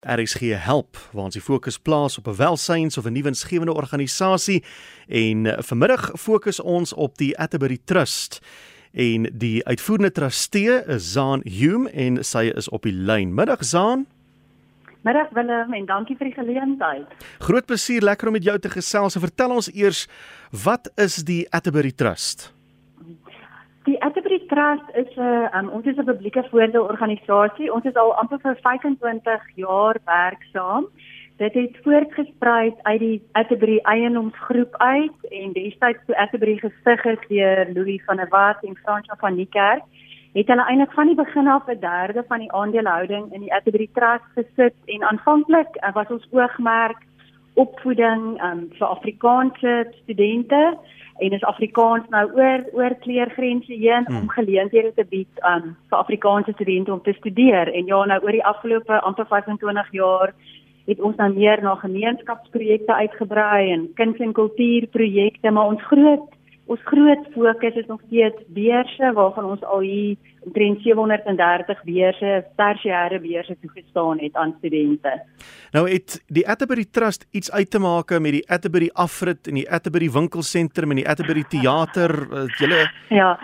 RSG help waar ons die fokus plaas op 'n welsyns of 'n nuwensgewende organisasie en eh, vanmiddag fokus ons op die Atterbury Trust en die uitvoerende trustee is Zaan Hume en sy is op die lyn. Middag Zaan. Middag Willem en dankie vir die geleentheid. Groot plesier lekker om met jou te gesels. Vertel ons eers wat is die Atterbury Trust? Die Atterbury Trust is 'n um, ons is 'n publieke voordeel organisasie. Ons is al amper vir 25 jaar werksaam. Dit het voortgesprei uit die Atterbury eienoomsgroep uit en destyds toe Atterbury gestig is deur Louis van der Walt en Fransjo van Niekerk, het hulle eintlik van die begin af 'n derde van die aandelehouding in die Atterbury Trust gesit en aanvanklik uh, was ons oogmerk opvoeding um, vir Afrikaanse studente en is Afrikaans nou oor oor kleurgrense heen hmm. om geleenthede te bied aan um, vir Afrikaanse studente om te studeer en ja nou oor die afgelope amper 25 jaar het ons nou meer na gemeenskapsprojekte uitgebrei en kuns en kultuurprojekte maar ons groot ons groot fokus is nog steeds beurse waarvan ons al hier omtrent 730 beurse, tersiêre beurse toegestaan het aan studente. Nou het die Atterbury Trust iets uit te maak met die Atterbury Afrit en die Atterbury Winkelsentrum en die Atterbury Theater, julle Ja,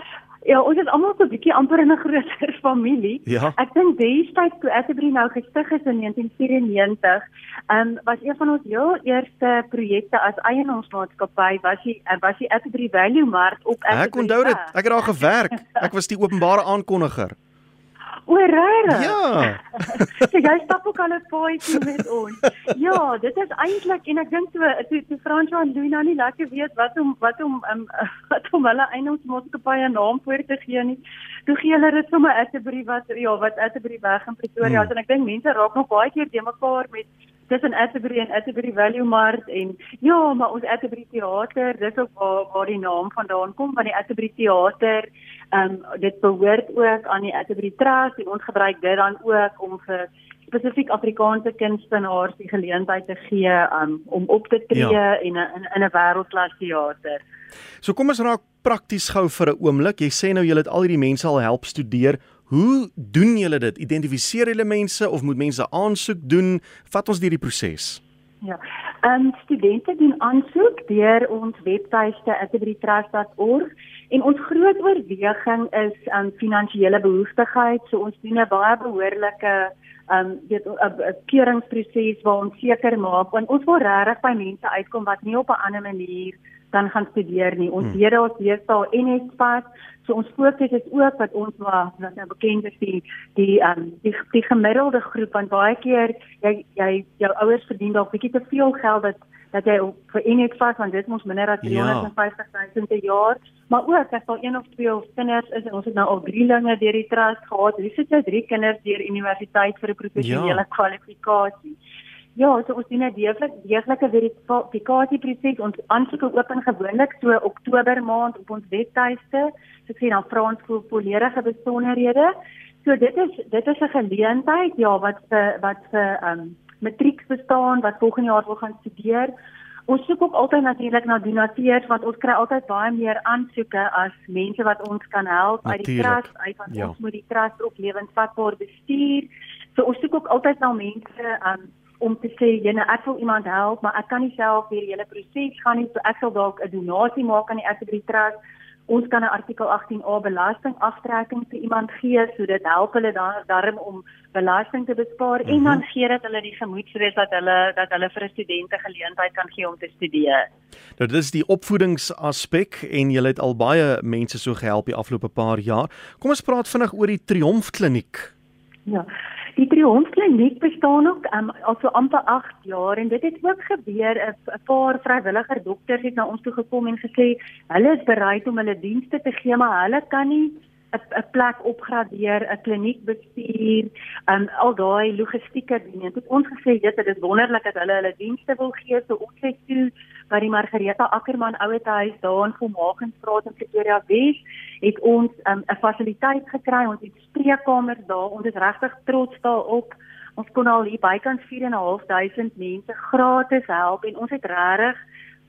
Ja, ons is almal so 'n bietjie amper in 'n groter familie. Ja. Ek dink destyds toe Atterbury nou gestig is in 1994, ehm um, was een van ons heel eerste projekte as eienaarsmaatskappy was die was die Atterbury Value Mart op Atterbury. Ek onthou dit. Ek het daar gewerk. Ek was die openbare aankondiger. O, regtig? Ja. so jy stap ook al 'n paadjie met ons. Ja, dit is eintlik en ek dink toe toe, toe Fransjo en Louis nou nie lekker weet wat om wat om um, wat om hulle eienaarsmaatskappy 'n naam voor te gee nie. Toe gee hulle dit sommer Atterbury wat ja, wat Atterbury weg in Pretoria hmm. en ek dink mense raak nog baie keer te mekaar met tussen Atterbury en Atterbury Value Mart en ja, maar ons Atterbury Theater, dis ook waar waar die naam vandaan kom van die Atterbury Theater. Ehm um, dit behoort ook aan die Atterbury Trust en ons gebruik dit dan ook om vir spesifiek Afrikaanse kunstenaars die geleentheid te gee um, om op te tree ja. en in in 'n wêreldklas teater. So kom ons raak prakties gou vir 'n oomblik. Jy sê nou jy het al hierdie mense al help studeer. Hoe doen julle dit? Identifiseer julle mense of moet mense aansoek doen? Vat ons deur die proses. Ja. Ehm um, studente doen aansoek deur ons webtuiste atterburytrust.org en ons groot oorweging is aan um, finansiële behoeftigheid. So ons doen 'n baie behoorlike ehm um, weet 'n keuringsproses waar ons seker maak want ons wil regtig by mense uitkom wat nie op 'n ander manier dan gaan studeer nie. Ons hmm. weet daar's deesdae NSPAS So ons fokus is ook wat ons maar wat nou bekend is die die ehm um, die, die gemiddelde groep want baie keer jy jy jou ouers verdien dalk bietjie te veel geld dat dat jy vir eenheid vas want dit mos minder as 350 000 ja. per jaar maar ook as daar een of twee of kinders is en ons het nou al drie linge deur die trust gehad dis sit jy drie kinders deur universiteit vir 'n professionele ja. kwalifikasie Ja, so ons doen 'n deeglik deeglike verifikasieproses. Ons aansoeke open gewoonlik so Oktober maand op ons webtuiste. So ek sê dan vra ons vir volledige besonderhede. So dit is dit is 'n geleentheid ja wat vir wat vir ehm um, matriek bestaan wat volgende jaar wil gaan studeer. Ons soek ook altyd natuurlik na donateurs want ons kry altyd baie meer aansoeke as mense wat ons kan help uit die trust uit want ja. ons moet die trust ook lewensvatbaar bestuur. So ons soek ook altyd na mense um, om te sê jene ek wil iemand help maar ek kan nie self hierdie hele proses gaan nie so ek sal dalk 'n donasie maak aan die Atterbury Trust ons kan 'n artikel 18A belasting aftrekking vir iemand gee so dit help hulle dan daarom om belasting te bespaar mm -hmm. en dan mhm. gee dit hulle die gemoedsrus dat hulle dat hulle vir 'n student 'n geleentheid kan gee om te studeer. Nou dit is die opvoedingsaspek en jy het al baie mense so gehelp die afgelope paar jaar. Kom ons praat vinnig oor die Triomf kliniek. Ja. Die Triomfkliniek bestaan ook um, al so amper 8 jaar en dit het ook gebeur. 'n paar vrywilliger dokters het na ons toe gekom en gesê hulle is bereid om hulle dienste te gee maar hulle kan nie 'n plek opgradeer, 'n kliniek bestuur, um, al daai logistieke dinge. Dit ons gesê dit is wonderlik dat hulle hulle dienste wil gee so ons sê toe by die Margareta Ackerman ouetehuis daar in Komagensstraat in Pretoria Wes het ons 'n um, fasiliteit gekry, ons het spreekkamers daar. Ons is regtig trots daarop. Ons kon al hier bykans 4.500 mense gratis help en ons het regtig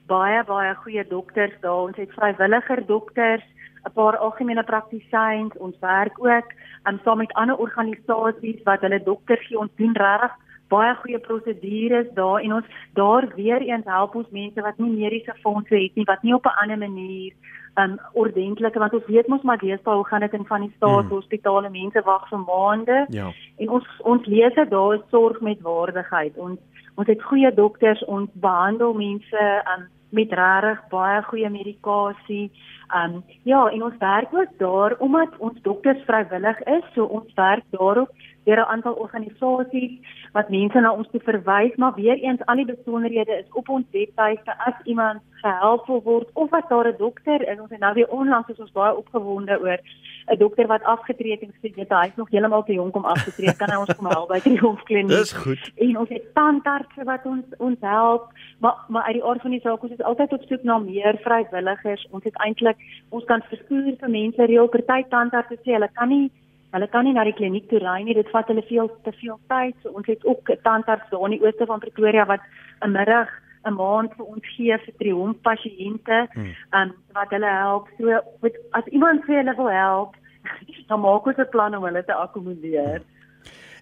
baie baie goeie dokters daar. Ons het vrywilliger dokters, 'n paar algemene praktisyns. Ons werk ook um, saam met ander organisasies wat hulle dokters gee. Ons doen regtig baie goeie prosedures daar en ons daar weer eens help ons mense wat nie mediese fondse het nie, wat nie op 'n ander manier um ordentlike want ons weet mos maar deesdae hoe gaan dit in van die staatshospitale, hmm. mense wag vir maande. Ja. En ons ons lees dat daar is sorg met waardigheid. Ons ons het goeie dokters, ons behandel mense um met regtig baie goeie medikasie. Um ja, en ons werk ook daar omdat ons dokters vrywillig is, so ons werk daarop deur 'n aantal organisasies wat mense na ons toe verwys, maar weer eens al die besonderhede is op ons webwerf as iemand gehelp wil word of wat daar 'n dokter is. Ons het nou weer onlangs is ons baie opgewonde oor 'n dokter wat afgetree het en gesê dit hy is nog heeltemal te jonk om af te tree. Kan hy ons kom help by die hoofkliniek? Dis goed. En ons het tandartse wat ons ons help, maar maar uit die aard van die saak ons is altyd op soek na meer vrywilligers. Ons het eintlik ons kan verskoor vir mense reël party tandartse sê hulle kan nie Hulle kan nie na die kliniek toe ry nie, dit vat hulle veel te veel tyd. So ons het ook 'n tandarts daar in die ooste van Pretoria wat 'n middag 'n maand vir ons gee vir triomf pasiënte, hmm. um, wat hulle help. So met, as iemand vir hulle wil help, dan maak ons 'n plan om hulle te akkommodeer. Hmm.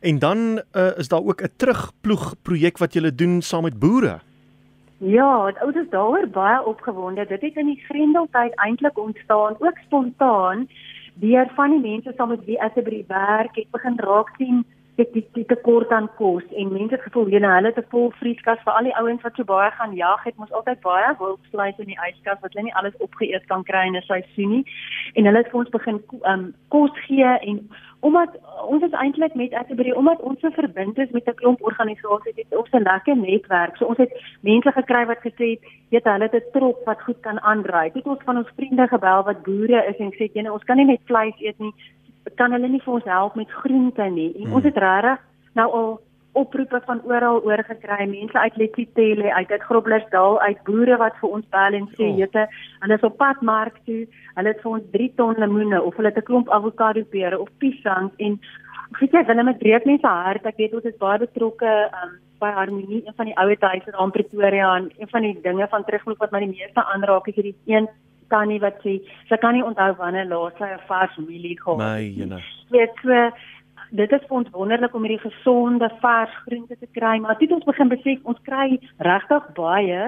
En dan uh, is daar ook 'n terugploeg projek wat julle doen saam met boere. Ja, die ouers daaroor baie opgewonde. Dit het in die Grendeltyd eintlik ontstaan, ook spontaan deur van die mense saam met wie ek by die werk het begin raak sien dit die, die tekort aan kos en mense gevoel jy nou hulle te vol vrieskas vir al die ouens wat so baie gaan jag het mos altyd baie wildvleis in die yskas wat hulle nie alles opgeëet kan kry in 'n seisoen nie en hulle het vir ons begin um, kos gee en omdat ons is eintlik met Atterbury omdat ons so verbind is met 'n klomp organisasies het ons 'n lekker netwerk. So ons het mense gekry wat gesê het, weet hulle het 'n trop wat goed kan aandry. Dit ons van ons vriende gebel wat boere is en sê, "Jene, ons kan nie net vleis eet nie. Kan hulle nie vir ons help met groente nie?" En hmm. ons het regtig nou al oproepe van oral oor gekry mense uit Letsitele uit uit Groblersdal uit boere wat vir ons bel en sê jette oh. hulle is op pad mark toe hulle het vir ons 3 ton lemoene of hulle het 'n klomp avokado pere of piesangs en weet jy hulle met breek mense hart ek weet ons is baie betrokke um, by harmonie een van die ouer huise daar in Pretoria en een van die dinge van terugloop wat my die meeste aanraak is hierdie een tannie wat sê sy kan nie onthou wanneer laas sy 'n vars mielie gehad het my jene weet so dit is vir ons wonderlik om hierdie gesonde vars groente te kry, maar dit ons begin besef ons kry regtig baie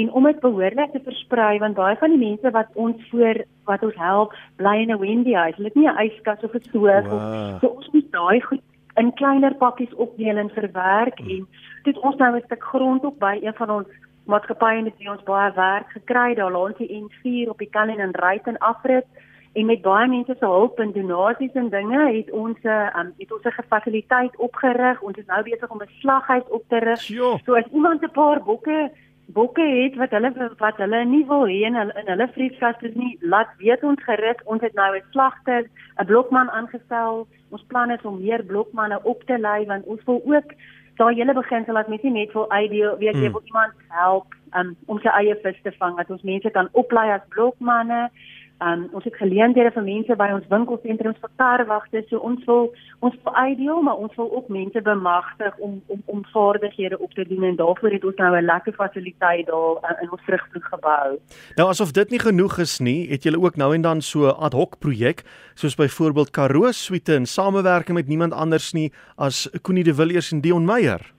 en om dit behoorlik te versprei want baie van die mense wat ons voor wat ons help bly in 'n Wendy huis. Hulle het nie 'n yskas of 'n stoof wow. of so ons moet daai goed in kleiner pakkies opdeel en verwerk hmm. en dit ons nou 'n stuk grond op by een van ons maatskappye met wie ons baie werk gekry daar langs die N4 op die Kallen en Ryten afrit en met baie mense se hulp en donasies en dinge het ons 'n um, het ons 'n gefasiliteit opgerig. Ons is nou besig om 'n slaghuis op te rig. So as iemand 'n paar bokke bokke het wat hulle wat hulle nie wil hê in hulle in hulle vrieskas is nie, laat weet ons gerus. Ons het nou 'n slagter, 'n blokman aangestel. Ons plan is om meer blokmanne op te lei want ons wil ook daai hele beginsel dat mense net wil uitdeel, weet jy, hmm. wil iemand help um, om sy eie vis te vang, dat ons mense kan oplei as blokmanne. Um, ons het geleenthede vir mense by ons winkelsentrums vir karwagte. So ons wil ons wil uitdeel, maar ons wil ook mense bemagtig om om om vaardighede op te doen en daarvoor het ons nou 'n lekker fasiliteit daar uh, in ons vrugploeg gebou. Nou asof dit nie genoeg is nie, het julle ook nou en dan so ad hoc projek, soos byvoorbeeld Karoo Suite in samewerking met niemand anders nie as Koenie de Villiers en Dion Meyer.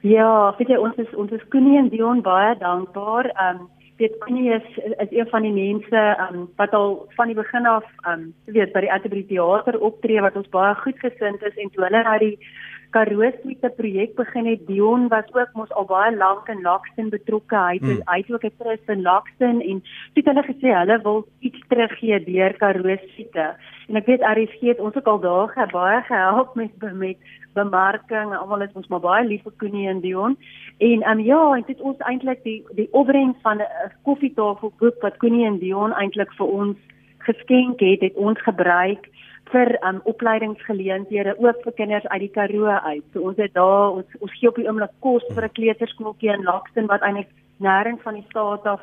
Ja, vir ons is ons is Koenie en Dion baie dankbaar. Um, weet Connie is is een van die mense um, wat al van die begin af um weet by die Atterbury Theater optree wat ons baie goed gesind is en toe hulle na die Karoo Suite projek begin het Dion was ook mos al baie lank in Laxton betrokke. Hy het mm. hy het ook 'n trust in Laxton en toe het hulle gesê hulle wil iets teruggee deur Karoo Suite en ek weet RSG het ons ook al daar baie gehelp met met bemarking. Almal is ons maar baie lief vir Koenie en Dion. En um, ja, en dit ons eintlik die die opbrengs van 'n koffietafel boek wat Koenie en Dion eintlik vir ons geskenk het, het ons gebruik vir um opleidingsgeleenthede ook vir kinders uit die Karoo uit. So ons het daar ons ons gee op die oomblik kos vir 'n kleuterskooltjie in Laxton wat eintlik nêrens van die staat af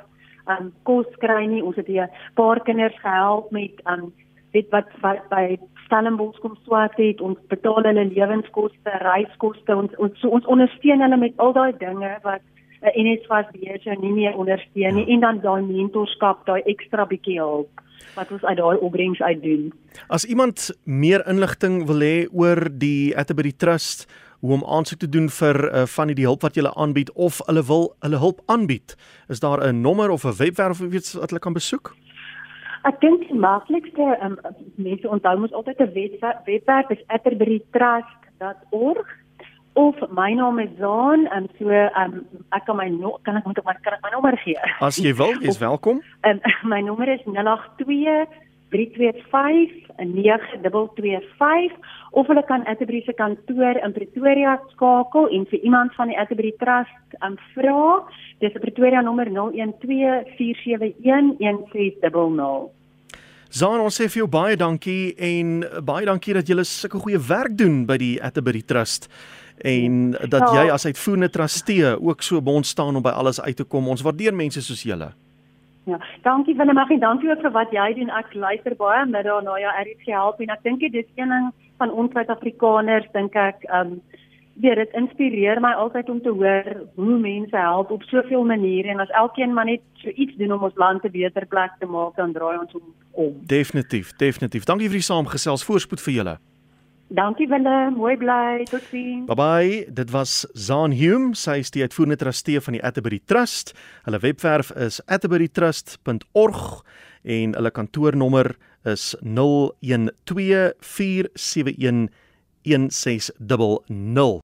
um kos kry nie. Ons het 'n paar kinders gehelp met um weet wat, wat by Stellenbosch kom swat het, ons betaal hulle lewenskoste, reiskoste, ons ons so, ons ondersteun hulle met al daai dinge wat 'n uh, NSFAS beheer nie meer ondersteun nie ja. en dan daai mentorskap, daai ekstra bietjie hulp wat ons uit daai opbrengs uit doen. As iemand meer inligting wil hê oor die Atterbury Trust hoe om aansoek te doen vir uh, van die hulp wat jy aanbied of hulle wil hulle hulp aanbied. Is daar 'n nommer of 'n webwerf of iets wat hulle kan besoek? Ek dink die maklikste um, mense onthou mos altyd 'n webwerf is atterburytrust.org of my naam is Zaan en so um, ek kan my no kan ek moet ek kan ek my nommer gee. As jy wil, jy's welkom. Um, my nommer is 082 325 of hulle kan Atterbury se kantoor in Pretoria skakel en vir iemand van die Atterbury Trust um, vra. Dis die Pretoria nommer 0124711600. Zaan, ons sê vir jou baie dankie en baie dankie dat jy sulke goeie werk doen by die Atterbury Trust en dat ja. jy as uitvoerende trustee ook so bond staan om by alles uit te kom. Ons waardeer mense soos julle. Ja, dankie Willem, en dankie ook vir wat jy doen. Ek luister baie met daarna ja, RC help en ek dink dit is een ding van ons Suid-Afrikaners dink ek, ehm um, weet dit inspireer my altyd om te hoor hoe mense help op soveel maniere en as elkeen maar net so iets doen om ons land 'n beter plek te maak, dan draai ons om. om. Definitief, definitief. Dankie vir die saamgesels. Voorspoed vir julle. Dankie Willem, mooi bly. Totsiens. Bye bye. Dit was Zaan Hume, sy is die uitvoerende trustee van die Atterbury Trust. Hulle webwerf is atterburytrust.org en hulle kantoornommer is 0124711600.